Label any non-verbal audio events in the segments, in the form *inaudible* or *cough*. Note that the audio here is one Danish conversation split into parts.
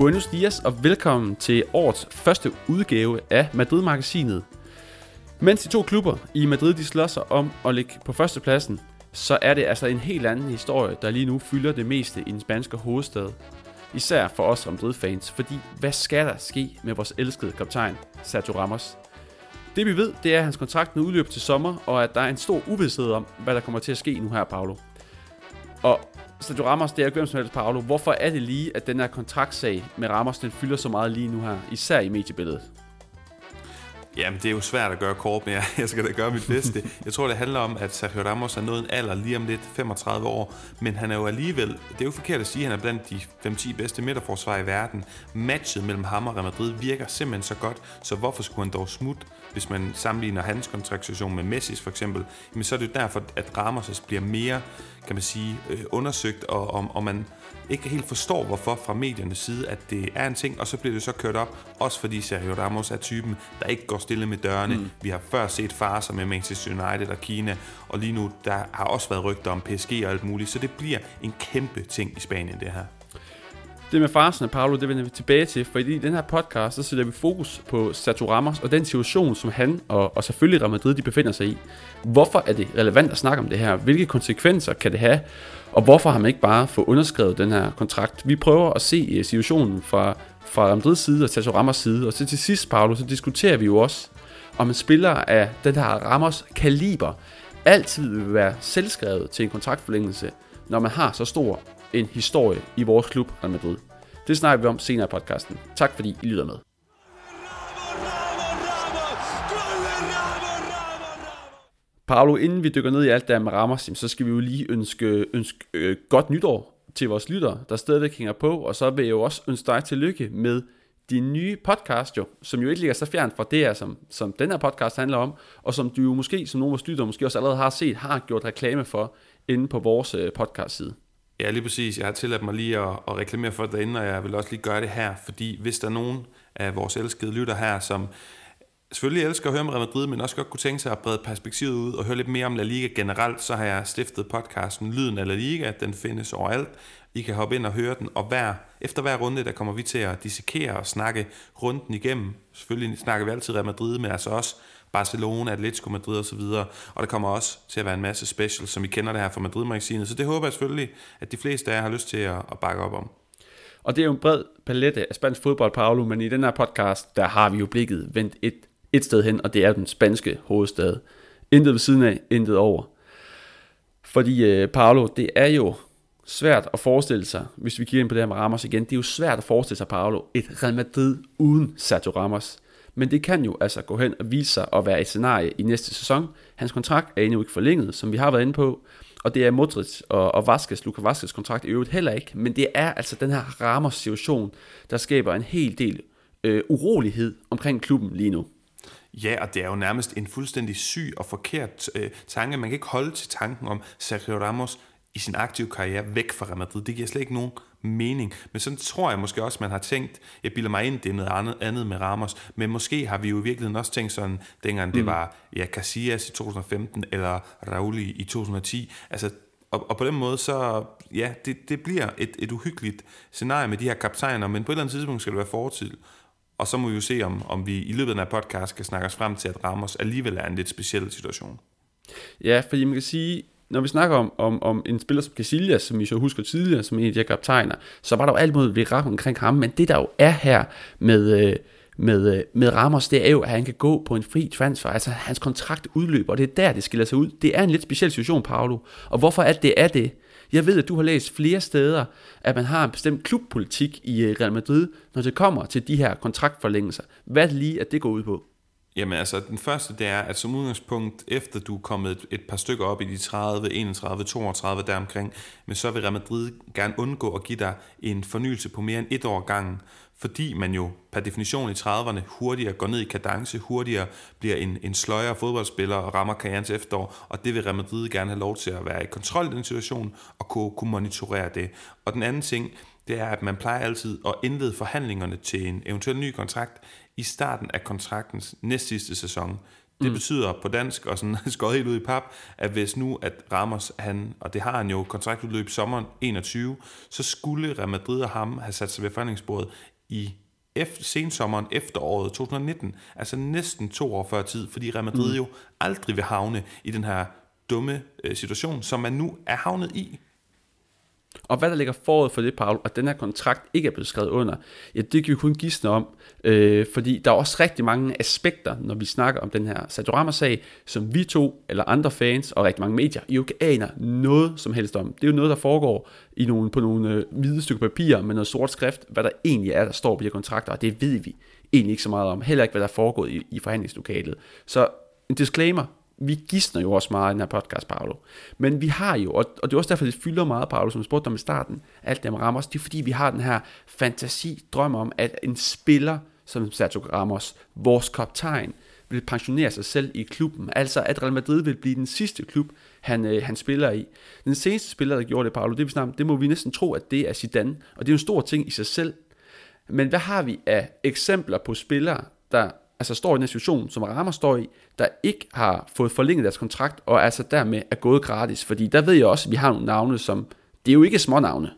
Buenos dias og velkommen til årets første udgave af Madrid-magasinet. Mens de to klubber i Madrid de slår sig om at ligge på førstepladsen, så er det altså en helt anden historie, der lige nu fylder det meste i den spanske hovedstad. Især for os Madrid-fans, fordi hvad skal der ske med vores elskede kaptajn, Sergio Ramos? Det vi ved, det er, at hans kontrakt nu udløber til sommer, og at der er en stor uvidshed om, hvad der kommer til at ske nu her, Paolo. Og Sergio Ramos, det er jo hvem som helst, Paolo. Hvorfor er det lige, at den her kontraktsag med Ramos, den fylder så meget lige nu her, især i mediebilledet? Jamen, det er jo svært at gøre kort, men jeg, *laughs* jeg skal da gøre mit bedste. Jeg tror, det handler om, at Sergio Ramos er nået en alder lige om lidt, 35 år, men han er jo alligevel, det er jo forkert at sige, at han er blandt de 5-10 bedste midterforsvar i verden. Matchet mellem ham og Real Madrid virker simpelthen så godt, så hvorfor skulle han dog smutte, hvis man sammenligner hans kontraktsituation med Messis for eksempel, Men så er det jo derfor, at Ramos bliver mere, kan man sige, øh, undersøgt, og, og, og man ikke helt forstår, hvorfor fra mediernes side, at det er en ting, og så bliver det så kørt op, også fordi Sergio Ramos er typen, der ikke går stille med dørene. Mm. Vi har før set farser med Manchester United og Kina, og lige nu, der har også været rygter om PSG og alt muligt, så det bliver en kæmpe ting i Spanien, det her. Det med farsen af Paolo, det vender vi tilbage til, for i den her podcast, så sætter vi fokus på Sergio Ramos og den situation, som han og, og selvfølgelig Real Madrid, de befinder sig i. Hvorfor er det relevant at snakke om det her? Hvilke konsekvenser kan det have? Og hvorfor har man ikke bare fået underskrevet den her kontrakt? Vi prøver at se øh, situationen fra, fra Real Madrids side og Sergio Ramos side, og så til sidst, Paolo, så diskuterer vi jo også, om en spiller af den her Ramos kaliber altid vil være selvskrevet til en kontraktforlængelse, når man har så stor en historie i vores klub Real Madrid. Det snakker vi om senere i podcasten. Tak fordi I lytter med. Paolo, inden vi dykker ned i alt der med Ramos, så skal vi jo lige ønske, ønske øh, godt nytår til vores lyttere, der stadigvæk hænger på, og så vil jeg jo også ønske dig tillykke med din nye podcast, jo, som jo ikke ligger så fjernt fra det her, som, som den her podcast handler om, og som du jo måske, som nogle af vores lyttere måske også allerede har set, har gjort reklame for inde på vores øh, podcast side. Ja, lige præcis. Jeg har tilladt mig lige at, at reklamere for det derinde, og jeg vil også lige gøre det her, fordi hvis der er nogen af vores elskede lytter her, som selvfølgelig elsker at høre om Real Madrid, men også godt kunne tænke sig at brede perspektivet ud og høre lidt mere om La Liga generelt, så har jeg stiftet podcasten Lyden af La Liga. Den findes overalt. I kan hoppe ind og høre den, og hver, efter hver runde, der kommer vi til at dissekere og snakke runden igennem. Selvfølgelig snakker vi altid Real Madrid, men altså også Barcelona, Atletico Madrid og så videre. Og der kommer også til at være en masse specials, som I kender det her fra Madrid-magasinet. Så det håber jeg selvfølgelig, at de fleste af jer har lyst til at, at bakke op om. Og det er jo en bred palette af spansk fodbold, Paolo, men i den her podcast, der har vi jo blikket vendt et, et sted hen, og det er den spanske hovedstad. Intet ved siden af, intet over. Fordi, øh, Paolo, det er jo svært at forestille sig, hvis vi kigger ind på det her med Ramos igen, det er jo svært at forestille sig, Paolo, et Real Madrid uden Sergio Ramos. Men det kan jo altså gå hen og vise sig at være et scenarie i næste sæson. Hans kontrakt er endnu ikke forlænget, som vi har været inde på. Og det er Modric og, og Vasquez, Luka Vaskes kontrakt i øvrigt heller ikke. Men det er altså den her Ramos situation, der skaber en hel del øh, urolighed omkring klubben lige nu. Ja, og det er jo nærmest en fuldstændig syg og forkert øh, tanke. Man kan ikke holde til tanken om Sergio Ramos i sin aktive karriere væk fra Real Madrid. Det giver slet ikke nogen mening. Men sådan tror jeg måske også, man har tænkt, jeg bilder mig ind, det er noget andet, andet med Ramos, men måske har vi jo i virkeligheden også tænkt sådan, dengang mm. det var ja, Casillas i 2015, eller Raul i 2010. Altså, og, og på den måde, så ja, det, det bliver et, et uhyggeligt scenarie med de her kaptajner, men på et eller andet tidspunkt skal det være fortid. Og så må vi jo se, om, om vi i løbet af den her podcast kan snakke os frem til, at Ramos alligevel er en lidt speciel situation. Ja, fordi man kan sige, når vi snakker om, om, om en spiller som Casillas, som I så husker tidligere, som en af de her kaptajner, så var der jo alt muligt ved omkring ham, men det der jo er her med, øh, med, øh, med Ramos, det er jo, at han kan gå på en fri transfer, altså hans kontrakt udløber, og det er der, det skiller sig ud. Det er en lidt speciel situation, Paolo, og hvorfor er det er det? Jeg ved, at du har læst flere steder, at man har en bestemt klubpolitik i øh, Real Madrid, når det kommer til de her kontraktforlængelser. Hvad lige, at det går ud på? Jamen altså, den første det er, at som udgangspunkt, efter du er kommet et, et par stykker op i de 30, 31, 32 deromkring, men så vil Real Madrid gerne undgå at give dig en fornyelse på mere end et år gangen, fordi man jo per definition i 30'erne hurtigere går ned i kadence, hurtigere bliver en, en sløjere fodboldspiller og rammer karrierens efterår, og det vil Real Madrid gerne have lov til at være i kontrol i den situation og kunne, kunne monitorere det. Og den anden ting, det er, at man plejer altid at indlede forhandlingerne til en eventuel ny kontrakt i starten af kontraktens næstsidste sæson. Det mm. betyder på dansk, og sådan *laughs* skåret helt ud i pap, at hvis nu at Ramos, han, og det har han jo kontraktudløb sommeren 21, så skulle Real Madrid og ham have sat sig ved forhandlingsbordet i efter, sensommeren efteråret 2019, altså næsten to år før tid, fordi Real Madrid mm. jo aldrig vil havne i den her dumme øh, situation, som man nu er havnet i. Og hvad der ligger forud for det, Paul, at den her kontrakt ikke er blevet skrevet under, ja, det kan vi kun gisne om, øh, fordi der er også rigtig mange aspekter, når vi snakker om den her Satorama-sag, som vi to eller andre fans og rigtig mange medier jo ikke aner noget som helst om. Det er jo noget, der foregår i nogle, på nogle øh, hvide stykker papir med noget sort skrift, hvad der egentlig er, der står på de her kontrakter, og det ved vi egentlig ikke så meget om. Heller ikke, hvad der er foregået i, i forhandlingslokalet. Så en disclaimer, vi gidsner jo også meget i den her podcast, Paolo. Men vi har jo, og, og det er også derfor, det fylder meget, Paolo, som jeg spurgte om i starten, alt det med Ramos, det er fordi, vi har den her fantasi, drøm om, at en spiller som Sergio Ramos, vores kaptajn, vil pensionere sig selv i klubben. Altså, at Real Madrid vil blive den sidste klub, han, øh, han spiller i. Den seneste spiller, der gjorde det, Paolo, det, vi snakker, det må vi næsten tro, at det er Zidane. Og det er jo en stor ting i sig selv. Men hvad har vi af eksempler på spillere, der altså står i en situation, som Ramos står i, der ikke har fået forlænget deres kontrakt, og altså dermed er gået gratis. Fordi der ved jeg også, at vi har nogle navne, som, det er jo ikke små navne.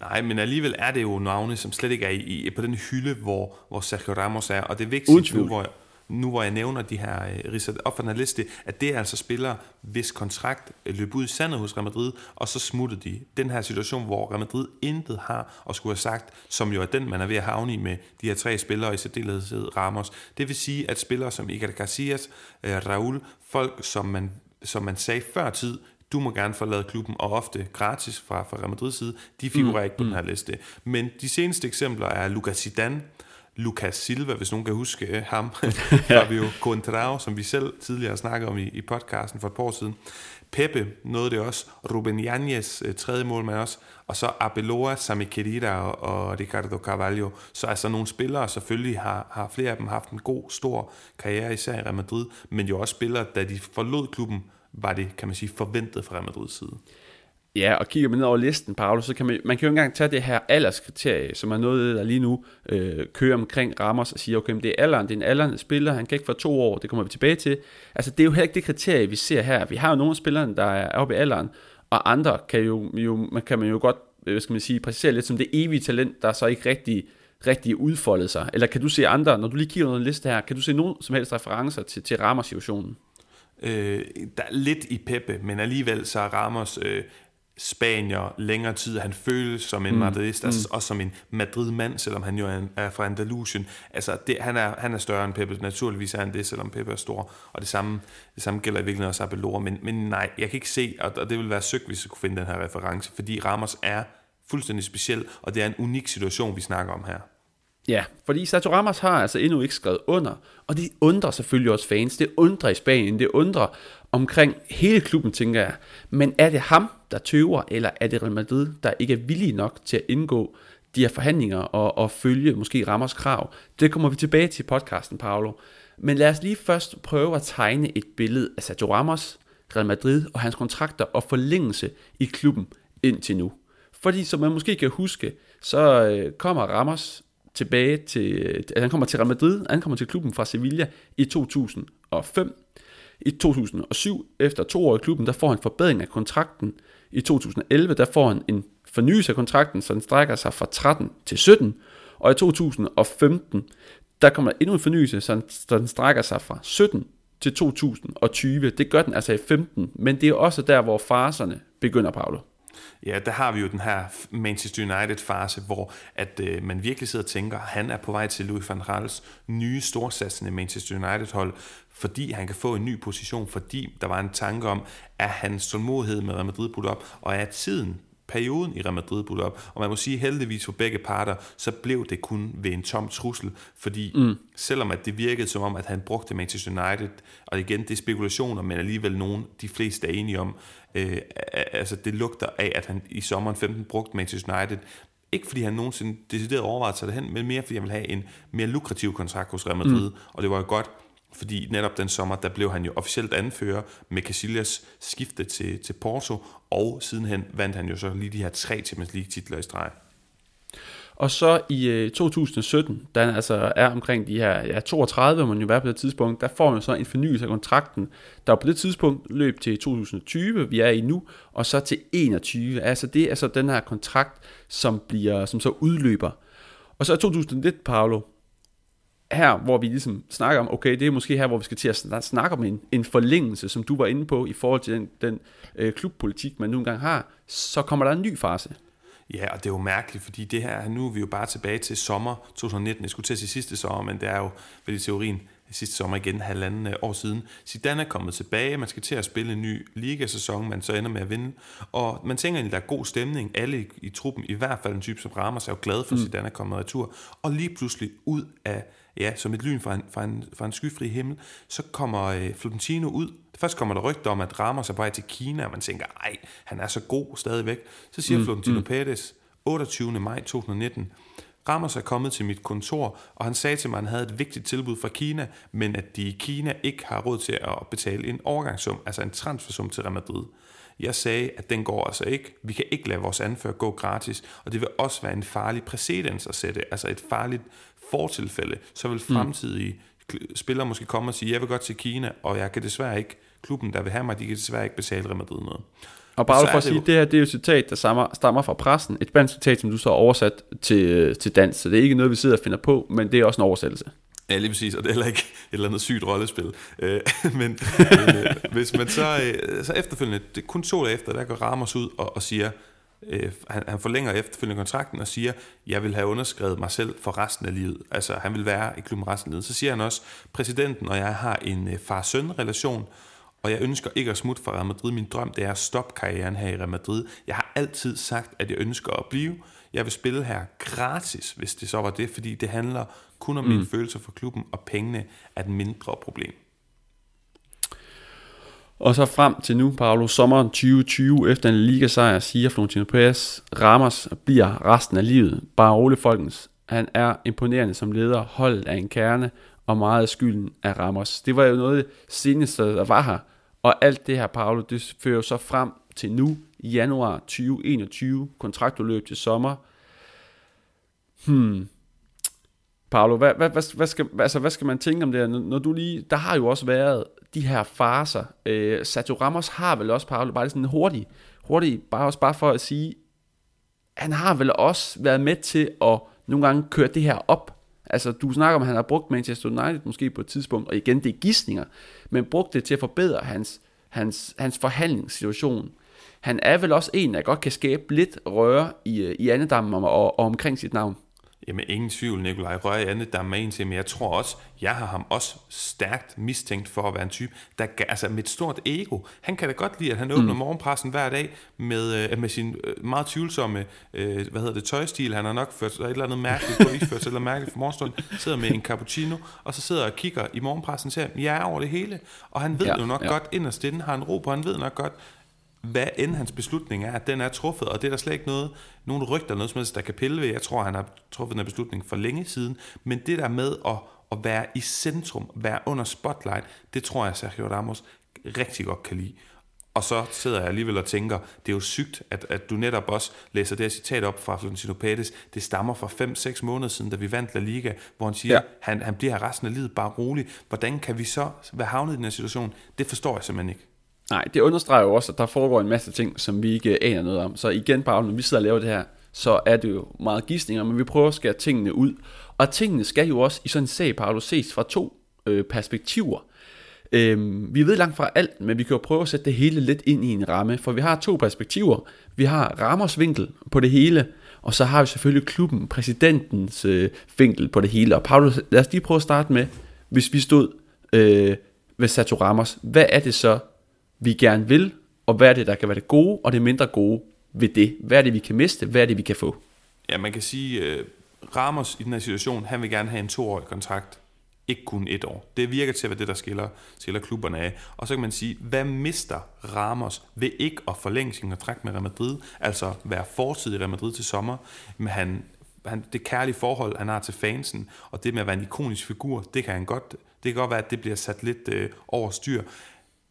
Nej, men alligevel er det jo navne, som slet ikke er i, i, på den hylde, hvor, hvor Sergio Ramos er. Og det er vigtigt nu, hvor, nu hvor jeg nævner de her øh, ridset op den her liste, at det er altså spillere, hvis kontrakt øh, løb ud i sandet hos Real Madrid, og så smuttede de. Den her situation, hvor Real Madrid intet har og skulle have sagt, som jo er den, man er ved at havne i med de her tre spillere, i særdeleshed Ramos. Det vil sige, at spillere som Iker Casillas, øh, Raul, folk, som man, som man sagde før tid, du må gerne forlade klubben, og ofte gratis fra, fra Real Madrids side, de figurerer mm. ikke på mm. den her liste. Men de seneste eksempler er Lucas Zidane, Lucas Silva, hvis nogen kan huske øh, ham, *laughs* *laughs* Fabio Contrao, som vi selv tidligere har snakket om i, i podcasten for et par år siden. Pepe nåede det også, Ruben Yanez, øh, tredje målmand også, og så Abeloa, Sami Khedira og, og Ricardo Carvalho. Så altså nogle spillere selvfølgelig har, har flere af dem haft en god, stor karriere, især i Real Madrid, men jo også spillere, da de forlod klubben, var det, kan man sige, forventet fra Real Madrids side. Ja, og kigger man ned over listen, Paolo, så kan man, man kan jo engang tage det her alderskriterie, som er noget, der lige nu øh, kører omkring Ramos og siger, okay, det er alderen, det er en alderen spiller, han kan ikke få to år, det kommer vi tilbage til. Altså, det er jo heller ikke det kriterie, vi ser her. Vi har jo nogle spillere, der er oppe i alderen, og andre kan jo, jo man kan man jo godt, øh, hvad skal man sige, præcisere lidt som det evige talent, der så ikke rigtig rigtig udfoldet sig? Eller kan du se andre, når du lige kigger på den liste her, kan du se nogen som helst referencer til, til Ramos-situationen? Øh, der er lidt i Pepe, men alligevel så er Ramos øh, spanier længere tid. Han føles som en mm. madridist, altså mm. også som en Madrid-mand, selvom han jo er, er fra Andalusien. Altså, det, han, er, han er større end Pepe. Naturligvis er han det, selvom Pepe er stor. Og det samme, det samme gælder i virkeligheden også Abelor. Men, men nej, jeg kan ikke se, og, og det vil være søgt, hvis jeg kunne finde den her reference, fordi Ramos er fuldstændig speciel, og det er en unik situation, vi snakker om her. Ja, fordi Saturamas Ramos har altså endnu ikke skrevet under, og det undrer selvfølgelig også fans. Det undrer i Spanien, det undrer omkring hele klubben, tænker jeg. Men er det ham, der tøver, eller er det Real Madrid, der ikke er villig nok til at indgå de her forhandlinger og, og følge måske Ramos krav? Det kommer vi tilbage til i podcasten, Paolo. Men lad os lige først prøve at tegne et billede af Sergio Ramos, Real Madrid og hans kontrakter og forlængelse i klubben indtil nu. Fordi som man måske kan huske, så øh, kommer Ramos tilbage til, altså han kommer til Real Madrid, han kommer til klubben fra Sevilla i 2005. I 2007, efter to år i klubben, der får han forbedring af kontrakten. I 2011, der får han en fornyelse af kontrakten, så den strækker sig fra 13 til 17. Og i 2015, der kommer endnu en fornyelse, så den strækker sig fra 17 til 2020. Det gør den altså i 15, men det er også der, hvor faserne begynder, Paolo. Ja, der har vi jo den her Manchester United-fase, hvor at øh, man virkelig sidder og tænker, han er på vej til Louis van Gaals nye storsatsende Manchester United-hold, fordi han kan få en ny position, fordi der var en tanke om, at hans tålmodighed med Real Madrid brudt op, og er tiden perioden i Real Madrid brudt op. Og man må sige heldigvis for begge parter, så blev det kun ved en tom trussel, fordi mm. selvom at det virkede som om, at han brugte Manchester United, og igen, det er spekulationer, men alligevel nogen, de fleste er enige om, øh, altså det lugter af, at han i sommeren 15 brugte Manchester United, ikke fordi han nogensinde decideret overvejede sig derhen, men mere fordi han ville have en mere lukrativ kontrakt hos Real Madrid, mm. og det var jo godt, fordi netop den sommer, der blev han jo officielt anfører med Casillas skifte til, til Porto, og sidenhen vandt han jo så lige de her tre Champions League titler i streg. Og så i øh, 2017, da han altså er omkring de her ja, 32, må man jo være på det tidspunkt, der får man så en fornyelse af kontrakten, der på det tidspunkt løb til 2020, vi er i nu, og så til 21. Altså det er så den her kontrakt, som, bliver, som så udløber. Og så er 2001, Paolo, her, hvor vi ligesom snakker om, okay, det er måske her, hvor vi skal til at snakke om en, en forlængelse, som du var inde på, i forhold til den, den øh, klubpolitik, man nu engang har, så kommer der en ny fase. Ja, og det er jo mærkeligt, fordi det her, nu er vi jo bare tilbage til sommer 2019. Jeg skulle til at sige sidste sommer, men det er jo vel i teorien sidste sommer igen, halvanden øh, år siden. Zidane er kommet tilbage, man skal til at spille en ny ligasæson, man så ender med at vinde. Og man tænker egentlig, der er god stemning. Alle i, i truppen, i hvert fald en type som Ramos, er jo glad for, at mm. Zidane er kommet retur. Og lige pludselig ud af, ja, som et lyn fra en, fra en, fra en skyfri himmel, så kommer øh, Florentino ud. Først kommer der rygter om, at Ramos er på vej til Kina, og man tænker, ej, han er så god stadigvæk. Så siger mm. Florentino mm. Pérez, 28. maj 2019, Ramos er kommet til mit kontor, og han sagde til mig, at han havde et vigtigt tilbud fra Kina, men at de i Kina ikke har råd til at betale en overgangssum, altså en transfersum til Real Madrid. Jeg sagde, at den går altså ikke. Vi kan ikke lade vores anfører gå gratis, og det vil også være en farlig præcedens at sætte, altså et farligt fortilfælde. Så vil mm. fremtidige mm. spillere måske komme og sige, jeg vil godt til Kina, og jeg kan desværre ikke, klubben der vil have mig, de kan desværre ikke betale Real Madrid noget. Og bare for at sige, det her det er jo et citat, der stammer, stammer fra pressen. Et spansk citat, som du så har oversat til, til dansk. Så det er ikke noget, vi sidder og finder på, men det er også en oversættelse. Ja, lige præcis, og det er heller ikke et eller andet sygt rollespil. Øh, *laughs* men øh, hvis man så, øh, så efterfølgende, det er kun to dage efter, der går Ramos ud og, og siger, øh, han, han forlænger efterfølgende kontrakten og siger, jeg vil have underskrevet mig selv for resten af livet. Altså, han vil være i klubben resten af livet. Så siger han også, præsidenten og jeg har en øh, far-søn-relation, og jeg ønsker ikke at smutte fra Real Madrid. Min drøm det er at stoppe karrieren her i Real Madrid. Jeg har altid sagt, at jeg ønsker at blive. Jeg vil spille her gratis, hvis det så var det, fordi det handler kun om mm. mine følelser for klubben, og pengene er et mindre problem. Og så frem til nu, Paolo, sommeren 2020, efter en ligasejr, siger Florentino Perez, Ramos bliver resten af livet. Bare rolig, folkens. Han er imponerende som leder, holdet af en kerne, og meget af skylden af Ramos. Det var jo noget seneste, der var her. Og alt det her, Paolo, det fører så frem til nu, januar 2021, kontraktudløb til sommer. Hmm. Paolo, hvad, hvad, hvad, hvad, skal, altså, hvad skal man tænke om det her? Når du lige, der har jo også været de her faser. Øh, Sergio Ramos har vel også, Paolo, bare sådan hurtigt, hurtigt, bare også bare for at sige, han har vel også været med til at nogle gange køre det her op. Altså, du snakker om, at han har brugt Manchester United måske på et tidspunkt, og igen, det er gissninger, men brugt det til at forbedre hans, hans, hans forhandlingssituation. Han er vel også en, der godt kan skabe lidt røre i, øh, i andedammen og, og omkring sit navn. Jamen ingen tvivl, Nikolaj Røg andet, der er med en til, men jeg tror også, jeg har ham også stærkt mistænkt for at være en type, der altså med et stort ego. Han kan da godt lide, at han åbner mm. morgenpressen hver dag med, øh, med sin øh, meget tvivlsomme, øh, hvad hedder det, tøjstil. Han har nok ført et eller andet mærkeligt *laughs* på ført eller mærkeligt for morgenstund, sidder med en cappuccino, og så sidder og kigger i morgenpressen og siger, jeg er over det hele. Og han ved ja, jo nok ja. godt, inderst inden har han ro på, han ved nok godt, hvad end hans beslutning er, at den er truffet, og det er der slet ikke noget, nogen rygter noget som helst, der kan pille ved. Jeg tror, han har truffet den her beslutning for længe siden, men det der med at, at være i centrum, være under spotlight, det tror jeg, Sergio Ramos rigtig godt kan lide. Og så sidder jeg alligevel og tænker, det er jo sygt, at, at du netop også læser det her citat op fra Florentino Pérez. Det stammer fra 5-6 måneder siden, da vi vandt La Liga, hvor han siger, ja. han, han bliver her resten af livet bare rolig. Hvordan kan vi så være havnet i den her situation? Det forstår jeg simpelthen ikke. Nej, det understreger jo også, at der foregår en masse ting, som vi ikke aner noget om. Så igen, bare når vi sidder og laver det her, så er det jo meget gissninger, men vi prøver at skære tingene ud. Og tingene skal jo også i sådan en sag, Paolo, ses fra to øh, perspektiver. Øhm, vi ved langt fra alt, men vi kan jo prøve at sætte det hele lidt ind i en ramme, for vi har to perspektiver. Vi har Ramos vinkel på det hele, og så har vi selvfølgelig klubben, præsidentens øh, vinkel på det hele. Og Paolo, lad os lige prøve at starte med, hvis vi stod øh, ved Sato Ramos, hvad er det så, vi gerne vil, og hvad er det, der kan være det gode, og det mindre gode ved det. Hvad er det, vi kan miste, hvad er det, vi kan få? Ja, man kan sige, uh, Ramos i den her situation, han vil gerne have en toårig kontrakt, ikke kun et år. Det virker til at være det, der skiller, skiller klubberne af. Og så kan man sige, hvad mister Ramos ved ikke at forlænge sin kontrakt med Real Madrid, altså være fortid i Real Madrid til sommer, men han, han, det kærlige forhold, han har til fansen, og det med at være en ikonisk figur, det kan han godt, det kan godt være, at det bliver sat lidt øh, over styr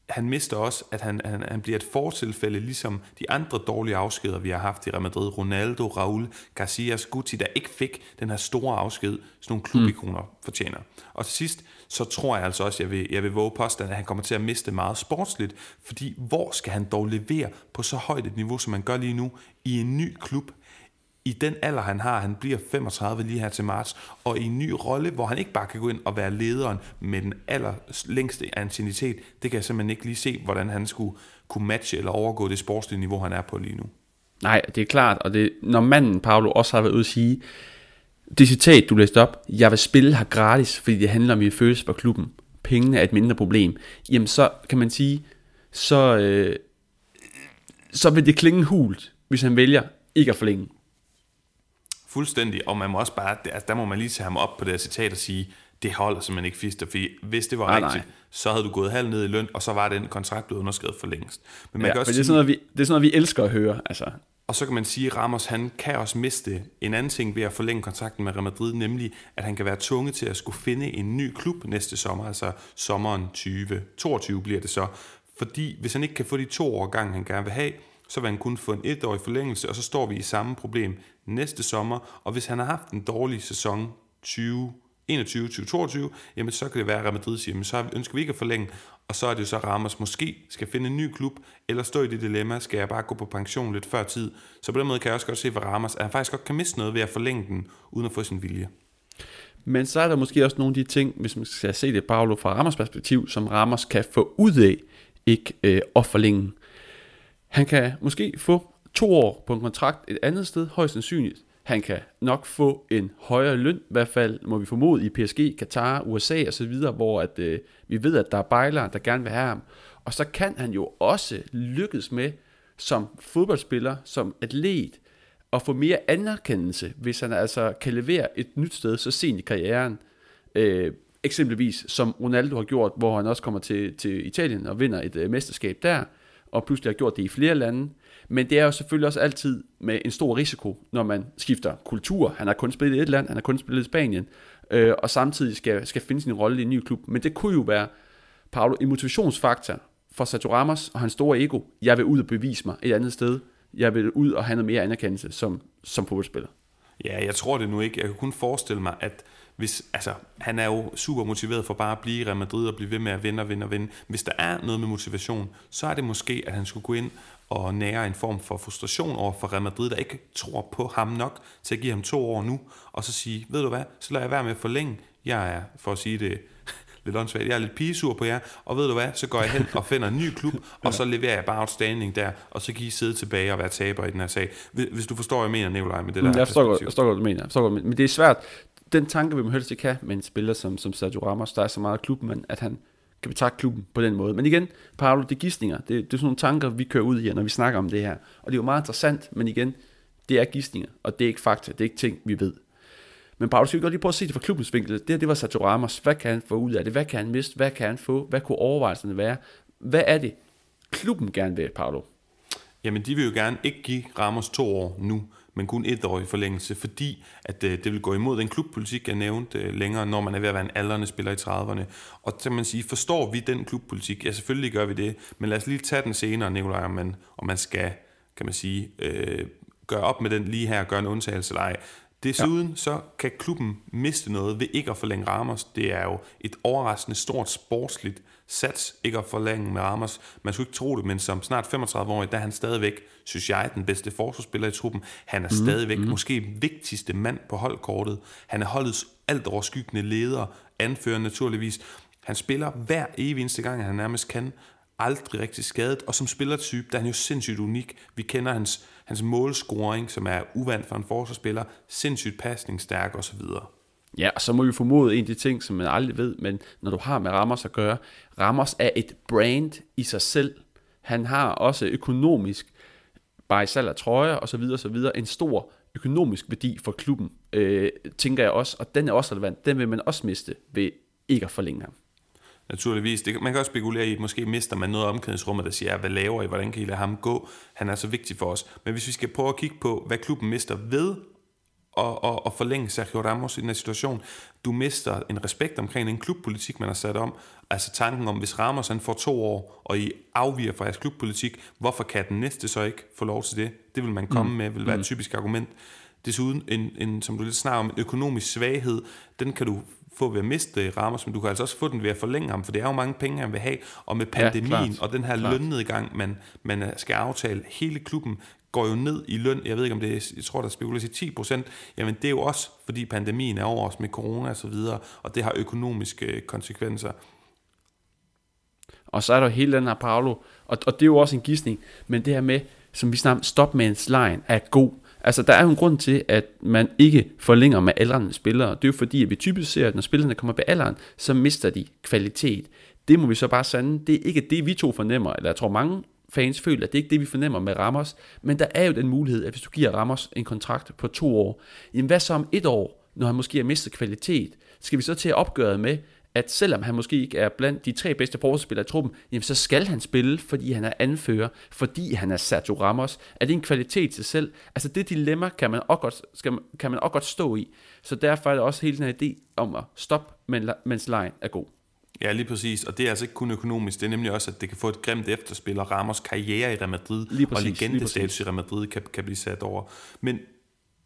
han mister også, at han, han, han bliver et fortilfælde, ligesom de andre dårlige afskeder, vi har haft i Real Madrid. Ronaldo, Raul, Casillas, Guti, der ikke fik den her store afsked, sådan nogle klubikoner mm. fortjener. Og til sidst, så tror jeg altså også, jeg vil, jeg vil våge påstand, at han kommer til at miste meget sportsligt, fordi hvor skal han dog levere på så højt et niveau, som man gør lige nu, i en ny klub, i den alder, han har, han bliver 35 lige her til marts, og i en ny rolle, hvor han ikke bare kan gå ind og være lederen med den aller længste det kan jeg simpelthen ikke lige se, hvordan han skulle kunne matche eller overgå det sportslige niveau, han er på lige nu. Nej, det er klart, og det, når manden, Paolo, også har været ude at sige, det citat, du læste op, jeg vil spille her gratis, fordi det handler om min følelse for klubben. Pengene er et mindre problem. Jamen så kan man sige, så, øh, så vil det klinge hult, hvis han vælger ikke at forlænge. Fuldstændig, og man må også bare, altså, der må man lige tage ham op på det citat og sige, det holder simpelthen ikke fister, fordi hvis det var nej, rigtigt, nej. så havde du gået halv ned i løn, og så var den kontrakt blevet underskrevet for længst. Men man ja, kan også det, er sådan noget, vi, det er sådan noget, vi elsker at høre. Altså. Og så kan man sige, at Ramos han kan også miste en anden ting ved at forlænge kontrakten med Real Madrid, nemlig at han kan være tvunget til at skulle finde en ny klub næste sommer, altså sommeren 2022 bliver det så. Fordi hvis han ikke kan få de to år gang, han gerne vil have, så vil han kun få en etårig forlængelse, og så står vi i samme problem næste sommer. Og hvis han har haft en dårlig sæson 20 21-2022, jamen så kan det være, at Real Madrid siger, jamen så ønsker vi ikke at forlænge, og så er det jo så Ramos måske skal finde en ny klub, eller stå i det dilemma, skal jeg bare gå på pension lidt før tid. Så på den måde kan jeg også godt se for Ramos, at han faktisk godt kan miste noget ved at forlænge den, uden at få sin vilje. Men så er der måske også nogle af de ting, hvis man skal se det Paolo fra Ramos perspektiv, som Ramos kan få ud af ikke øh, at forlænge. Han kan måske få to år på en kontrakt et andet sted, højst sandsynligt. Han kan nok få en højere løn, i hvert fald må vi formode i PSG, Katar, USA og så videre, hvor at, øh, vi ved, at der er bejlere, der gerne vil have ham. Og så kan han jo også lykkes med som fodboldspiller, som atlet, at få mere anerkendelse, hvis han altså kan levere et nyt sted så sent i karrieren. Øh, eksempelvis som Ronaldo har gjort, hvor han også kommer til, til Italien og vinder et øh, mesterskab der, og pludselig har gjort det i flere lande. Men det er jo selvfølgelig også altid med en stor risiko, når man skifter kultur. Han har kun spillet i et land, han har kun spillet i Spanien, øh, og samtidig skal, skal finde sin rolle i en ny klub. Men det kunne jo være, Paolo, en motivationsfaktor for Sergio Ramos og hans store ego. Jeg vil ud og bevise mig et andet sted. Jeg vil ud og have noget mere anerkendelse som, som fodboldspiller. Ja, jeg tror det nu ikke. Jeg kan kun forestille mig, at hvis, altså, han er jo super motiveret for bare at blive i Real Madrid og blive ved med at vinde og vinde og vinde. Hvis der er noget med motivation, så er det måske, at han skulle gå ind og nære en form for frustration over for Real Madrid, der ikke tror på ham nok til at give ham to år nu, og så sige, ved du hvad, så lader jeg være med at forlænge. Jeg er, for at sige det *laughs* lidt åndssvagt, jeg er lidt pigesur på jer, og ved du hvad, så går jeg hen og finder en ny klub, *laughs* og så leverer jeg bare outstanding der, og så kan I sidde tilbage og være taber i den her sag. Hvis du forstår, hvad jeg mener, Nikolaj, med det der Jeg forstår godt, jeg forstår godt, du mener. Jeg forstår godt, men det er svært. Den tanke vil man helst ikke have med en spiller som, som Sergio Ramos, der er så meget klubben, men at han kan betragte klubben på den måde. Men igen, Paolo, det er gissninger. Det, det er sådan nogle tanker, vi kører ud i, når vi snakker om det her. Og det er jo meget interessant, men igen, det er gissninger, og det er ikke fakta, det er ikke ting, vi ved. Men Paolo, skal vi godt lige prøve at se det fra klubbens vinkel. Det her, det var Sergio Ramos. Hvad kan han få ud af det? Hvad kan han miste? Hvad kan han få? Hvad kunne overvejelserne være? Hvad er det, klubben gerne vil, Paolo? Jamen, de vil jo gerne ikke give Ramos to år nu men kun et år i forlængelse, fordi at øh, det vil gå imod den klubpolitik, jeg nævnte øh, længere, når man er ved at være en aldrende spiller i 30'erne. Og så man sige, forstår vi den klubpolitik? Ja, selvfølgelig gør vi det, men lad os lige tage den senere, Nikolaj, om man, om man skal, kan man sige, øh, gøre op med den lige her, gøre en undtagelse eller ej. Desuden ja. så kan klubben miste noget ved ikke at forlænge Ramos. Det er jo et overraskende stort sportsligt sats ikke at forlænge med Ramos. Man skulle ikke tro det, men som snart 35-årig, der er han stadigvæk, synes jeg, den bedste forsvarsspiller i truppen. Han er mm, stadigvæk mm. måske vigtigste mand på holdkortet. Han er holdets alt overskyggende leder, anfører naturligvis. Han spiller hver evig eneste gang, han nærmest kan. Aldrig rigtig skadet, og som spillertype, der er han jo sindssygt unik. Vi kender hans, hans målscoring, som er uvandt for en forsvarsspiller, sindssygt pasningsstærk osv. Ja, og så må vi formode en af de ting, som man aldrig ved, men når du har med Ramos at gøre, Ramos er et brand i sig selv. Han har også økonomisk, bare i salg af trøjer og så videre, og så videre, en stor økonomisk værdi for klubben, øh, tænker jeg også, og den er også relevant. Den vil man også miste ved ikke at forlænge ham. Naturligvis. Det, man kan også spekulere i, at måske mister man noget af omklædningsrummet, der siger, hvad laver I, hvordan kan I lade ham gå? Han er så vigtig for os. Men hvis vi skal prøve at kigge på, hvad klubben mister ved at, at, at forlænge Sergio Ramos i den her situation. Du mister en respekt omkring en klubpolitik, man har sat om. Altså tanken om, hvis Ramos han får to år, og I afviger fra jeres klubpolitik, hvorfor kan den næste så ikke få lov til det? Det vil man komme mm. med, vil være et mm. typisk argument. Desuden, en, en, som du lidt snakker om, en økonomisk svaghed, den kan du få ved at miste Ramos, men du kan altså også få den ved at forlænge ham, for det er jo mange penge, han vil have, og med pandemien ja, og den her klart. lønnedgang, man, man skal aftale, hele klubben går jo ned i løn. Jeg ved ikke, om det er, jeg tror, der spekuleres i 10 procent. Jamen, det er jo også, fordi pandemien er over os med corona og så videre, og det har økonomiske konsekvenser. Og så er der hele den her Paolo, og, og det er jo også en gissning, men det her med, som vi snakker stopmans line, er god. Altså, der er jo en grund til, at man ikke forlænger med aldrende spillere. Det er jo fordi, at vi typisk ser, at når spillerne kommer på alderen, så mister de kvalitet. Det må vi så bare sande. Det er ikke det, vi to fornemmer, eller jeg tror mange fans føler, at det er ikke det, vi fornemmer med Ramos. Men der er jo den mulighed, at hvis du giver Ramos en kontrakt på to år, jamen hvad så om et år, når han måske har mistet kvalitet? Skal vi så til at opgøre med, at selvom han måske ikke er blandt de tre bedste forsvarsspillere i truppen, jamen så skal han spille, fordi han er anfører, fordi han er Sergio Ramos. Er det en kvalitet til selv? Altså det dilemma kan man også godt, skal kan man også godt stå i. Så derfor er det også hele den her idé om at stoppe, mens lejen er god. Ja, lige præcis. Og det er altså ikke kun økonomisk, det er nemlig også, at det kan få et grimt efterspil, og Ramos karriere i Real Madrid, lige præcis, og legendestatus i Real Madrid kan, kan blive sat over. Men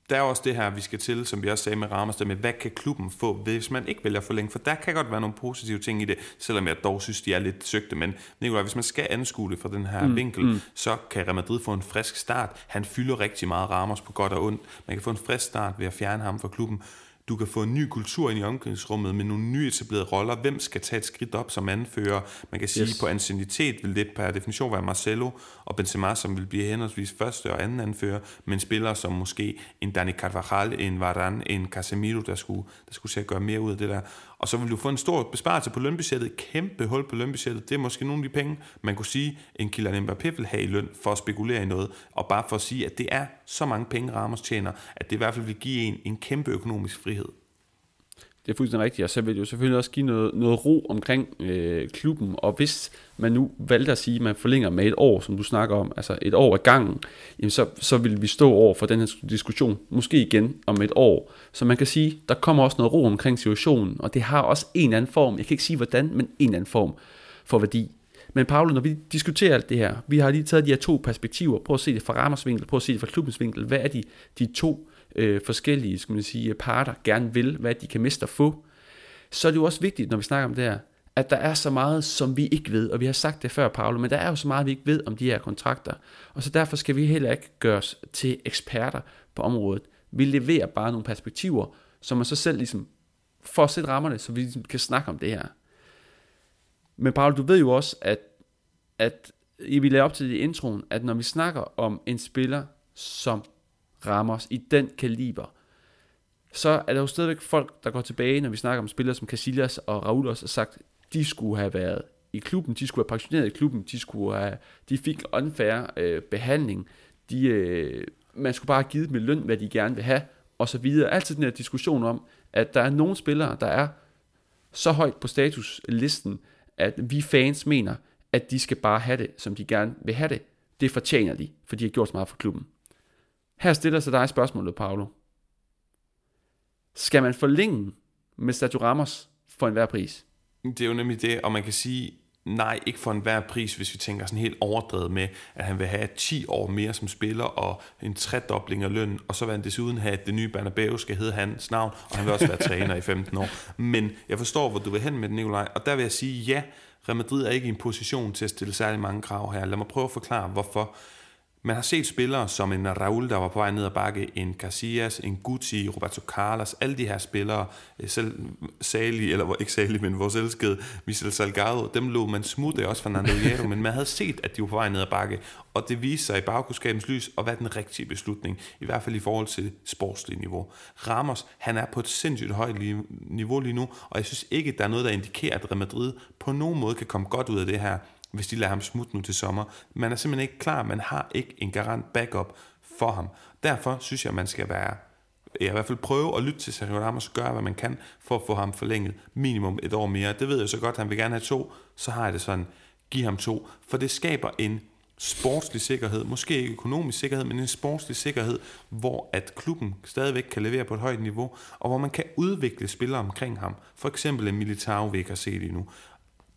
der er også det her, vi skal til, som vi også sagde med Ramos, der med, hvad kan klubben få, hvis man ikke vælger for længe? For der kan godt være nogle positive ting i det, selvom jeg dog synes, de er lidt søgte. Men Nicolai, hvis man skal anskue det fra den her mm, vinkel, mm. så kan Real Madrid få en frisk start. Han fylder rigtig meget Ramos på godt og ondt. Man kan få en frisk start ved at fjerne ham fra klubben. Du kan få en ny kultur ind i omklædningsrummet med nogle nye etablerede roller. Hvem skal tage et skridt op som anfører? Man kan sige, yes. på ancienitet vil det per definition være Marcelo og Benzema, som vil blive henholdsvis første og anden anfører, men spillere som måske en Dani Carvajal, en Varane, en Casemiro, der skulle, der skulle se at gøre mere ud af det der. Og så vil du få en stor besparelse på lønbudgettet, kæmpe hul på lønbudgettet. Det er måske nogle af de penge, man kunne sige, en Kylian Mbappé vil have i løn for at spekulere i noget, og bare for at sige, at det er så mange penge, Ramos tjener, at det i hvert fald vil give en en kæmpe økonomisk frihed. Det er fuldstændig rigtigt, og så vil det jo selvfølgelig også give noget, noget ro omkring øh, klubben, og hvis man nu valgte at sige, at man forlænger med et år, som du snakker om, altså et år ad gangen, jamen så, så vil vi stå over for den her diskussion, måske igen om et år. Så man kan sige, der kommer også noget ro omkring situationen, og det har også en eller anden form, jeg kan ikke sige hvordan, men en eller anden form for værdi. Men Paolo, når vi diskuterer alt det her, vi har lige taget de her to perspektiver, prøv at se det fra Ramers vinkel, prøv at se det fra klubbens vinkel, hvad er de, de to øh, forskellige skal man sige, parter gerne vil, hvad de kan miste og få, så er det jo også vigtigt, når vi snakker om det her, at der er så meget, som vi ikke ved, og vi har sagt det før, Paolo, men der er jo så meget, vi ikke ved om de her kontrakter, og så derfor skal vi heller ikke gøre os til eksperter på området. Vi leverer bare nogle perspektiver, som man så selv ligesom får set rammerne, så vi ligesom kan snakke om det her. Men Paolo, du ved jo også, at, at I vil op til det i introen, at når vi snakker om en spiller, som Ramos i den kaliber, så er der jo stadigvæk folk, der går tilbage, når vi snakker om spillere som Casillas og Raul også, og sagt, de skulle have været i klubben, de skulle have pensioneret i klubben, de, skulle have, de fik unfair øh, behandling, de, øh, man skulle bare have givet dem løn, hvad de gerne vil have, og så videre. Altid den her diskussion om, at der er nogle spillere, der er så højt på statuslisten, at vi fans mener, at de skal bare have det, som de gerne vil have det. Det fortjener de, for de har gjort så meget for klubben. Her stiller sig dig spørgsmålet, Paolo. Skal man forlænge med Sergio Ramos for enhver pris? Det er jo nemlig det, og man kan sige, nej, ikke for enhver pris, hvis vi tænker sådan helt overdrevet med, at han vil have 10 år mere som spiller, og en tredobling af løn, og så vil han desuden have, at det nye Bernabeu skal hedde hans navn, og han vil også være *laughs* træner i 15 år. Men jeg forstår, hvor du vil hen med det, Nikolaj, og der vil jeg sige, ja, Real Madrid er ikke i en position til at stille særlig mange krav her. Lad mig prøve at forklare, hvorfor. Man har set spillere som en Raul, der var på vej ned ad bakke, en Casillas, en Gucci, Roberto Carlos, alle de her spillere, eh, selv Sali, eller ikke Sali, men vores elskede Michel Salgado, dem lå man smutte også Fernando Hierro, men man havde set, at de var på vej ned ad bakke, og det viste sig i bagkudskabens lys at være den rigtige beslutning, i hvert fald i forhold til sportslige niveau. Ramos, han er på et sindssygt højt niveau lige nu, og jeg synes ikke, der er noget, der indikerer, at Real Madrid på nogen måde kan komme godt ud af det her hvis de lader ham smutte nu til sommer. Man er simpelthen ikke klar, man har ikke en garant backup for ham. Derfor synes jeg, man skal være i hvert fald prøve at lytte til Sergio Ramos og gøre, hvad man kan for at få ham forlænget minimum et år mere. Det ved jeg så godt, han vil gerne have to, så har jeg det sådan, giv ham to, for det skaber en sportslig sikkerhed, måske ikke økonomisk sikkerhed, men en sportslig sikkerhed, hvor at klubben stadigvæk kan levere på et højt niveau, og hvor man kan udvikle spillere omkring ham. For eksempel en Militao, vi ikke har set endnu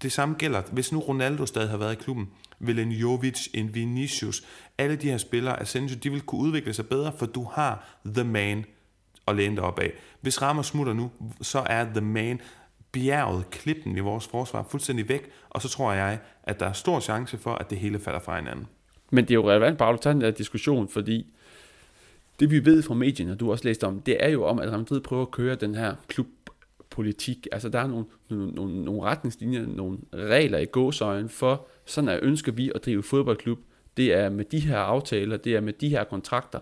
det samme gælder, hvis nu Ronaldo stadig har været i klubben, vil en Jovic, en Vinicius, alle de her spillere, Asensio, de vil kunne udvikle sig bedre, for du har the man at læne dig op af. Hvis Ramos smutter nu, så er the man bjerget, klippen i vores forsvar fuldstændig væk, og så tror jeg, at der er stor chance for, at det hele falder fra hinanden. Men det er jo relevant bare at tage den der diskussion, fordi det vi ved fra medierne, og du har også læst om, det er jo om, at Real Madrid prøver at køre den her klub politik. Altså der er nogle, nogle, nogle, nogle retningslinjer, nogle regler i gåsøjen for, sådan at ønsker vi at drive fodboldklub. Det er med de her aftaler, det er med de her kontrakter.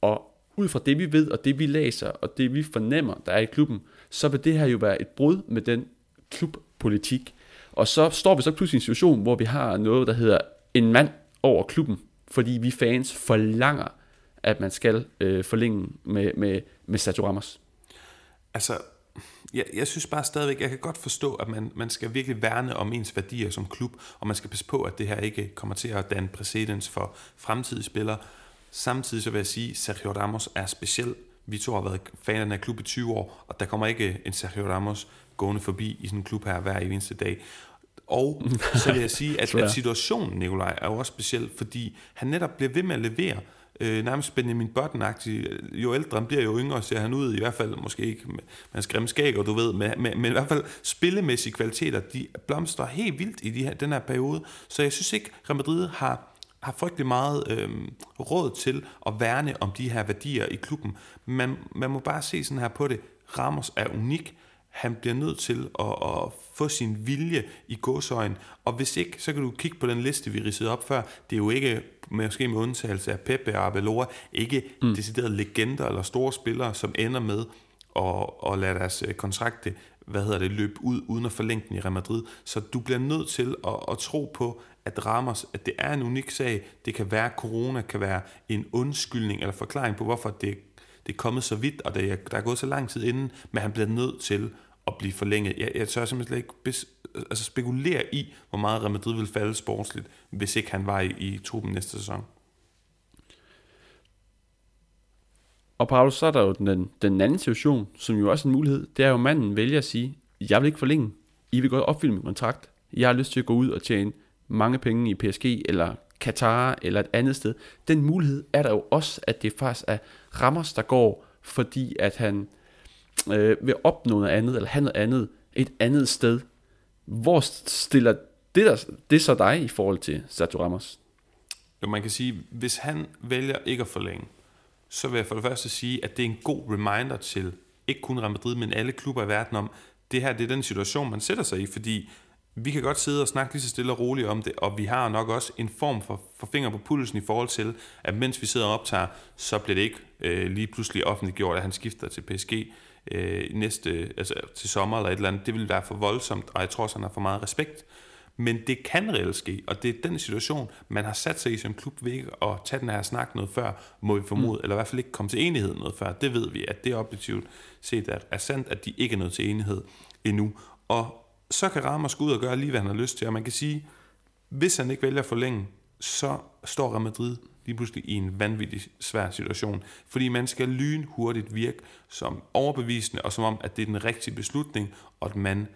Og ud fra det vi ved, og det vi læser, og det vi fornemmer, der er i klubben, så vil det her jo være et brud med den klubpolitik. Og så står vi så pludselig i en situation, hvor vi har noget, der hedder en mand over klubben, fordi vi fans forlanger, at man skal øh, forlænge med, med, med Sergio Ramos. Altså, jeg, jeg synes bare stadigvæk, jeg kan godt forstå, at man, man skal virkelig værne om ens værdier som klub, og man skal passe på, at det her ikke kommer til at danne præcedens for fremtidige spillere. Samtidig så vil jeg sige, at Sergio Ramos er speciel. Vi to har været fan af klub i 20 år, og der kommer ikke en Sergio Ramos gående forbi i sådan en klub her hver eneste dag. Og så vil jeg sige, at, *laughs* at situationen, Nikolaj, er jo også speciel, fordi han netop bliver ved med at levere øh, nærmest Benjamin button Jo ældre han bliver, jo yngre ser han ud, i hvert fald måske ikke med, med grimme skæg, og du ved, med, med, men i hvert fald spillemæssige kvaliteter, de blomstrer helt vildt i de her, den her periode. Så jeg synes ikke, Real Madrid har har frygtelig meget øh, råd til at værne om de her værdier i klubben. Man, man må bare se sådan her på det. Ramos er unik han bliver nødt til at, at få sin vilje i godsøjen. Og hvis ikke, så kan du kigge på den liste, vi ridsede op før. Det er jo ikke, måske med undtagelse af Pepe og Abelora, ikke mm. deciderede legender eller store spillere, som ender med at, at lade deres øh, kontrakt hvad hedder det, løbe ud, uden at forlænge den i Real Madrid. Så du bliver nødt til at, at tro på, at Ramos, at det er en unik sag. Det kan være, at corona kan være en undskyldning eller forklaring på, hvorfor det det er kommet så vidt, og det er, der er gået så lang tid inden, men han bliver nødt til at blive forlænget. Jeg, jeg tør simpelthen ikke bes, altså spekulere i, hvor meget Real Madrid vil falde sportsligt, hvis ikke han var i, i truppen næste sæson. Og Paul, så er der jo den, den anden situation, som jo også er en mulighed. Det er jo, at manden vælger at sige, jeg vil ikke forlænge. I vil godt opfylde min kontrakt. Jeg har lyst til at gå ud og tjene mange penge i PSG, eller Katar, eller et andet sted. Den mulighed er der jo også, at det faktisk er Ramos, der går, fordi at han øh, vil opnå noget andet, eller have noget andet, et andet sted. Hvor stiller det, der, det så dig i forhold til Sergio Ramos? Jo, man kan sige, hvis han vælger ikke at forlænge, så vil jeg for det første sige, at det er en god reminder til, ikke kun Real Madrid, men alle klubber i verden om, det her det er den situation, man sætter sig i, fordi vi kan godt sidde og snakke lige så stille og roligt om det, og vi har nok også en form for, for finger på pulsen i forhold til, at mens vi sidder og optager, så bliver det ikke øh, lige pludselig offentliggjort, at han skifter til PSG øh, næste, altså til sommer eller et eller andet. Det vil være for voldsomt, og jeg tror også, han har for meget respekt. Men det kan reelt ske, og det er den situation, man har sat sig i som klub ved ikke at tage den her snak noget før, må vi formode, mm. eller i hvert fald ikke komme til enighed noget før. Det ved vi, at det er objektivt set at er sandt, at de ikke er nået til enighed endnu. Og så kan Ramos gå ud og gøre lige, hvad han har lyst til, og man kan sige, hvis han ikke vælger at forlænge, så står Real Madrid lige pludselig i en vanvittig svær situation. Fordi man skal lyn hurtigt virke som overbevisende, og som om, at det er den rigtige beslutning, og at man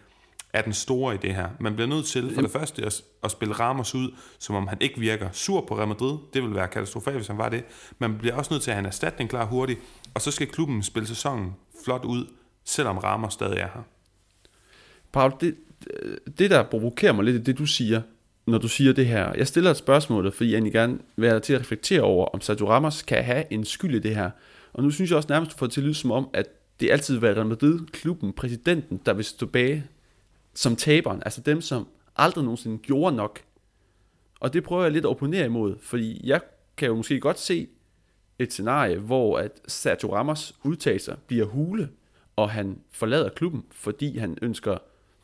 er den store i det her. Man bliver nødt til for det første at, at spille Ramos ud, som om han ikke virker sur på Real Madrid. Det vil være katastrofalt, hvis han var det. Man bliver også nødt til at have en erstatning klar hurtigt, og så skal klubben spille sæsonen flot ud, selvom Ramos stadig er her. Paul, det, det der provokerer mig lidt, er det du siger, når du siger det her. Jeg stiller et spørgsmål, fordi jeg gerne vil have til at reflektere over, om Sergio Ramos kan have en skyld i det her. Og nu synes jeg også nærmest, at få til at lyde som om, at det altid vil være Real Madrid, klubben, præsidenten, der vil stå bag som taberen. Altså dem, som aldrig nogensinde gjorde nok. Og det prøver jeg lidt at opponere imod, fordi jeg kan jo måske godt se et scenarie, hvor at Sergio Ramos udtalelser bliver hule, og han forlader klubben, fordi han ønsker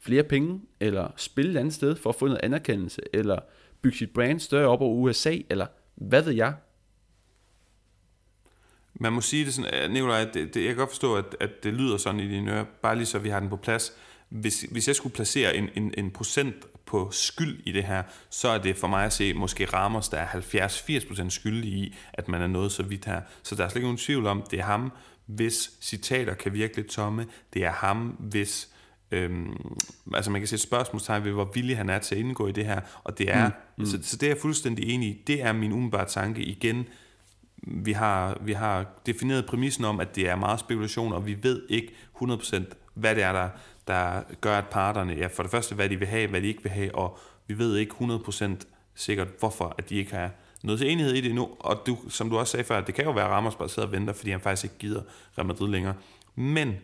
flere penge, eller spille et andet sted for at få noget anerkendelse, eller bygge sit brand større op over USA, eller hvad ved jeg? Man må sige det sådan, Nicolaj, det, det, jeg kan godt forstå, at, at det lyder sådan i dine ører, bare lige så vi har den på plads. Hvis, hvis jeg skulle placere en, en, en procent på skyld i det her, så er det for mig at se måske Ramos, der er 70-80% skyldig i, at man er nået så vidt her. Så der er slet ikke nogen tvivl om, det er ham, hvis citater kan virke lidt tomme. Det er ham, hvis Øhm, altså man kan sætte spørgsmålstegn ved, hvor villig han er til at indgå i det her, og det er, mm, mm. Så, så det er jeg fuldstændig enig i. Det er min umiddelbare tanke. Igen, vi har, vi har defineret præmissen om, at det er meget spekulation, og vi ved ikke 100% hvad det er, der, der gør, at parterne, ja for det første, hvad de vil have, hvad de ikke vil have, og vi ved ikke 100% sikkert, hvorfor at de ikke har noget til enighed i det nu, og du, som du også sagde før, det kan jo være, at Ramos bare sidder og venter, fordi han faktisk ikke gider Real Madrid længere. Men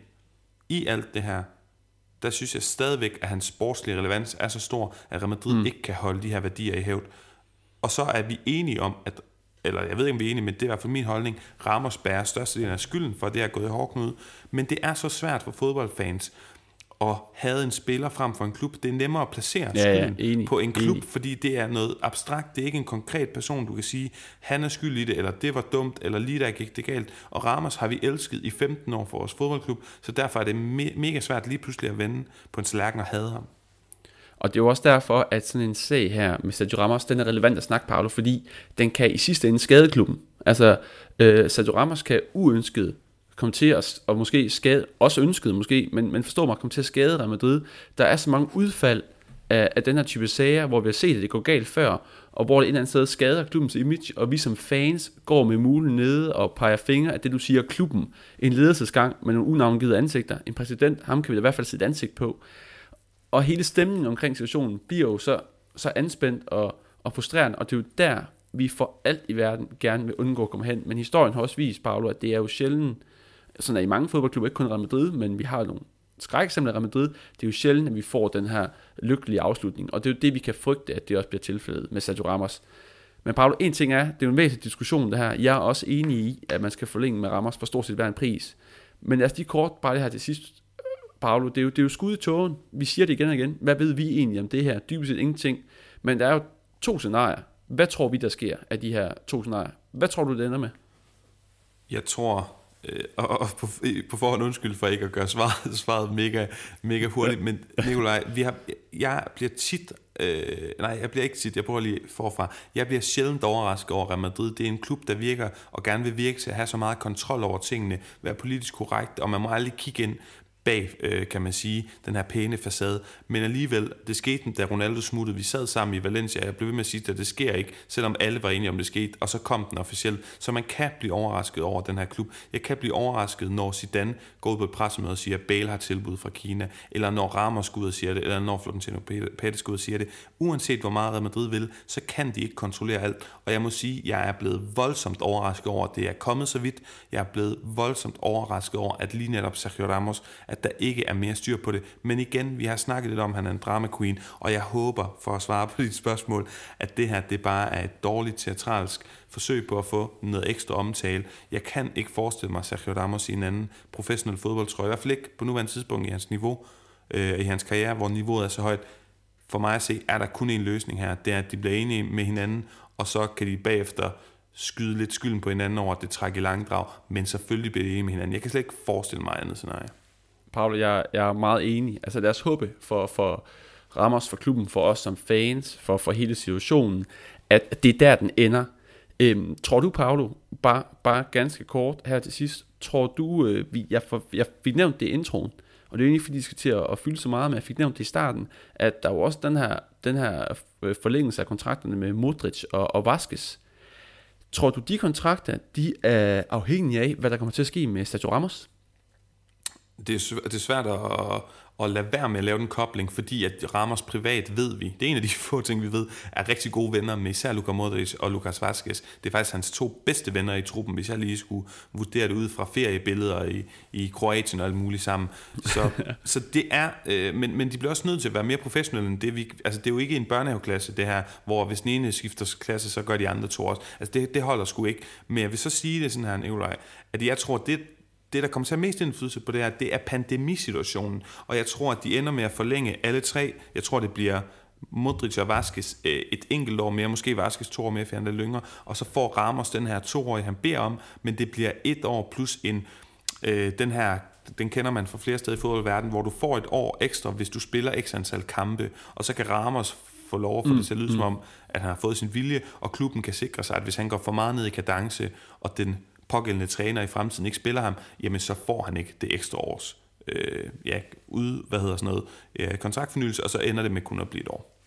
i alt det her, der synes jeg stadigvæk, at hans sportslige relevans er så stor, at Real Madrid mm. ikke kan holde de her værdier i hævd. Og så er vi enige om, at eller jeg ved ikke, om vi er enige, men det er i hvert fald min holdning, Ramos bærer størstedelen af skylden for, at det er gået i hårdknude. Men det er så svært for fodboldfans at have en spiller frem for en klub. Det er nemmere at placere Ja, ja, skylden enig, på en klub, enig. fordi det er noget abstrakt. Det er ikke en konkret person, du kan sige, han er skyld i det, eller det var dumt, eller lige der gik det galt. Og Ramos har vi elsket i 15 år for vores fodboldklub, så derfor er det me- mega svært lige pludselig at vende på en tallerken og hade ham. Og det er jo også derfor, at sådan en sag her med Sergio Ramos, den er relevant at snakke, Paolo, fordi den kan i sidste ende skade klubben. Altså, øh, Sergio Ramos kan uønsket komme til at, og måske skade, også ønsket måske, men, men forstår mig, komme til at skade Real Madrid. Der er så mange udfald af, af den her type sager, hvor vi har set, at det går galt før, og hvor det et eller andet sted skader klubbens image, og vi som fans går med mulen nede og peger fingre af det, du siger, klubben. En ledelsesgang med nogle unavngivede ansigter. En præsident, ham kan vi da i hvert fald sætte ansigt på. Og hele stemningen omkring situationen bliver jo så, så anspændt og, og frustrerende, og det er jo der, vi for alt i verden gerne vil undgå at komme hen. Men historien har også vist, Paolo, at det er jo sjældent, sådan er i mange fodboldklubber, ikke kun Real Madrid, men vi har nogle skrækeksempler af Real Madrid, det er jo sjældent, at vi får den her lykkelige afslutning, og det er jo det, vi kan frygte, at det også bliver tilfældet med Sergio Ramos. Men Paolo, en ting er, det er jo en væsentlig diskussion det her, jeg er også enig i, at man skal forlænge med Ramos for stort set hver en pris. Men lad os lige kort bare det her til sidst, Paolo, det er, jo, det er jo skud i tågen. Vi siger det igen og igen. Hvad ved vi egentlig om det her? Dybest set ingenting. Men der er jo to scenarier. Hvad tror vi, der sker af de her to scenarier? Hvad tror du, det ender med? Jeg tror, øh, og, og på, på forhånd undskyld for ikke at gøre svaret, *laughs* svaret mega, mega hurtigt, men Nikolaj, vi har, jeg bliver tit, øh, nej, jeg bliver ikke tit, jeg prøver lige forfra, jeg bliver sjældent overrasket over Real Madrid. Det er en klub, der virker og gerne vil virke til at have så meget kontrol over tingene, være politisk korrekt, og man må aldrig kigge ind bag, øh, kan man sige, den her pæne facade. Men alligevel, det skete, da Ronaldo smuttede. Vi sad sammen i Valencia, jeg blev ved med at sige, at det sker ikke, selvom alle var enige om, det skete, og så kom den officielt. Så man kan blive overrasket over den her klub. Jeg kan blive overrasket, når Zidane går ud på et pressemøde og siger, at Bale har tilbud fra Kina, eller når Ramos går ud og siger det, eller når Florentino Pérez går ud og siger det. Uanset hvor meget Real Madrid vil, så kan de ikke kontrollere alt. Og jeg må sige, at jeg er blevet voldsomt overrasket over, at det er kommet så vidt. Jeg er blevet voldsomt overrasket over, at lige netop Sergio Ramos at der ikke er mere styr på det. Men igen, vi har snakket lidt om, at han er en drama queen, og jeg håber, for at svare på dit spørgsmål, at det her det bare er et dårligt teatralsk forsøg på at få noget ekstra omtale. Jeg kan ikke forestille mig Sergio Ramos i en anden professionel fodboldtrøje, i hvert fald ikke på nuværende tidspunkt i hans niveau, øh, i hans karriere, hvor niveauet er så højt. For mig at se, er der kun en løsning her, det er, at de bliver enige med hinanden, og så kan de bagefter skyde lidt skylden på hinanden over, at det trækker i langdrag, men selvfølgelig bliver de enige med hinanden. Jeg kan slet ikke forestille mig andet scenarie. Paolo, jeg, jeg er meget enig. Altså lad os håbe for, for Ramos, for klubben, for os som fans, for, for hele situationen, at det er der, den ender. Øhm, tror du, Paolo, bare, bare ganske kort her til sidst, tror du, øh, vi, jeg, for, jeg fik nævnt det i introen, og det er jo ikke fordi, de skal til at, at fylde så meget, men jeg fik nævnt det i starten, at der er jo også den her, den her øh, forlængelse af kontrakterne med Modric og, og Vaskes. Tror du, de kontrakter, de er afhængige af, hvad der kommer til at ske med Sergio Ramos? Det er, det er svært at, at lade være med at lave den kobling, fordi at Ramos privat ved vi, det er en af de *laughs* få ting, vi ved, er rigtig gode venner med især Luka Modric og Lukas Vazquez. Det er faktisk hans to bedste venner i truppen, hvis jeg lige skulle vurdere det ud fra feriebilleder i, i Kroatien og alt muligt sammen. Så, *laughs* så det er, øh, men, men de bliver også nødt til at være mere professionelle end det. Vi, altså det er jo ikke en børnehaveklasse, det her, hvor hvis den ene skifter klasse, så gør de andre to også. Altså det, det holder sgu ikke. Men jeg vil så sige det sådan her, Nikolaj, at jeg tror, det, det, der kommer til at have mest indflydelse på det her, det er pandemisituationen. Og jeg tror, at de ender med at forlænge alle tre. Jeg tror, det bliver Modric og Vaskes øh, et enkelt år mere, måske Vaskes to år mere, for han er længere, og så får Ramos den her toårige, han beder om, men det bliver et år plus en, øh, den her den kender man fra flere steder i fodboldverdenen, hvor du får et år ekstra, hvis du spiller x antal kampe, og så kan Ramos få lov at få mm, det til at lyde mm. som om, at han har fået sin vilje, og klubben kan sikre sig, at hvis han går for meget ned i kadence, og den pågældende træner i fremtiden ikke spiller ham, jamen så får han ikke det ekstra års øh, ja, ud, hvad hedder sådan noget, ja, kontraktfornyelse, og så ender det med kun at blive et år.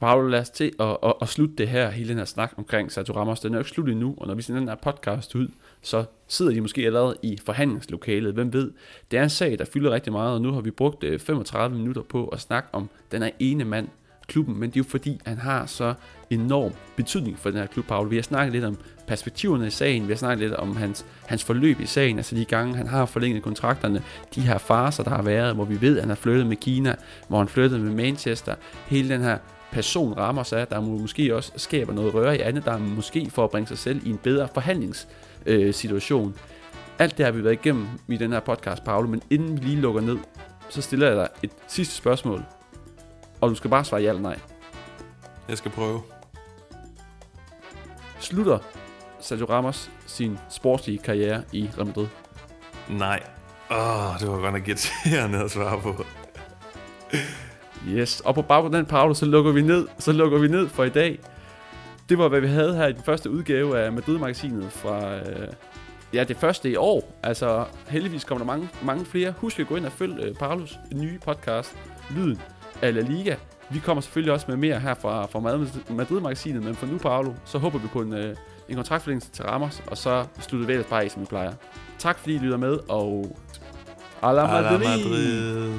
Paolo, lad os til at, at, at slutte det her, hele den her snak omkring Sergio Ramos. Den er jo ikke slut endnu, og når vi sender den her podcast ud, så sidder de måske allerede i forhandlingslokalet. Hvem ved? Det er en sag, der fylder rigtig meget, og nu har vi brugt øh, 35 minutter på at snakke om den her ene mand, klubben, men det er jo fordi, han har så enorm betydning for den her klub, Paul. Vi har snakket lidt om perspektiverne i sagen, vi har snakket lidt om hans, hans forløb i sagen, altså de gange, han har forlænget kontrakterne, de her farser, der har været, hvor vi ved, at han har flyttet med Kina, hvor han flyttede med Manchester, hele den her person rammer sig, der måske også skaber noget røre i andet, der måske for at bringe sig selv i en bedre forhandlingssituation. Alt det har vi været igennem i den her podcast, Paolo, men inden vi lige lukker ned, så stiller jeg dig et sidste spørgsmål, og du skal bare svare ja eller nej. Jeg skal prøve. Slutter Sergio Ramos sin sportslige karriere i Real Madrid? Nej. Åh, oh, det var godt nok irriterende at svare på. Yes, og på baggrund af den, Paolo, så lukker vi ned, så lukker vi ned for i dag. Det var, hvad vi havde her i den første udgave af Madrid-magasinet fra, øh, ja, det første i år. Altså, heldigvis kommer der mange, mange flere. Husk at gå ind og følge øh, Paulus nye podcast, Lyden af La Liga. Vi kommer selvfølgelig også med mere her fra, fra Madrid-magasinet, men for nu, Paolo, så håber vi på en, øh, en kontraktforlængelse til Ramos, og så slutter vi ellers bare af, som vi plejer. Tak fordi I lytter med, og... A la Madrid! A la Madrid.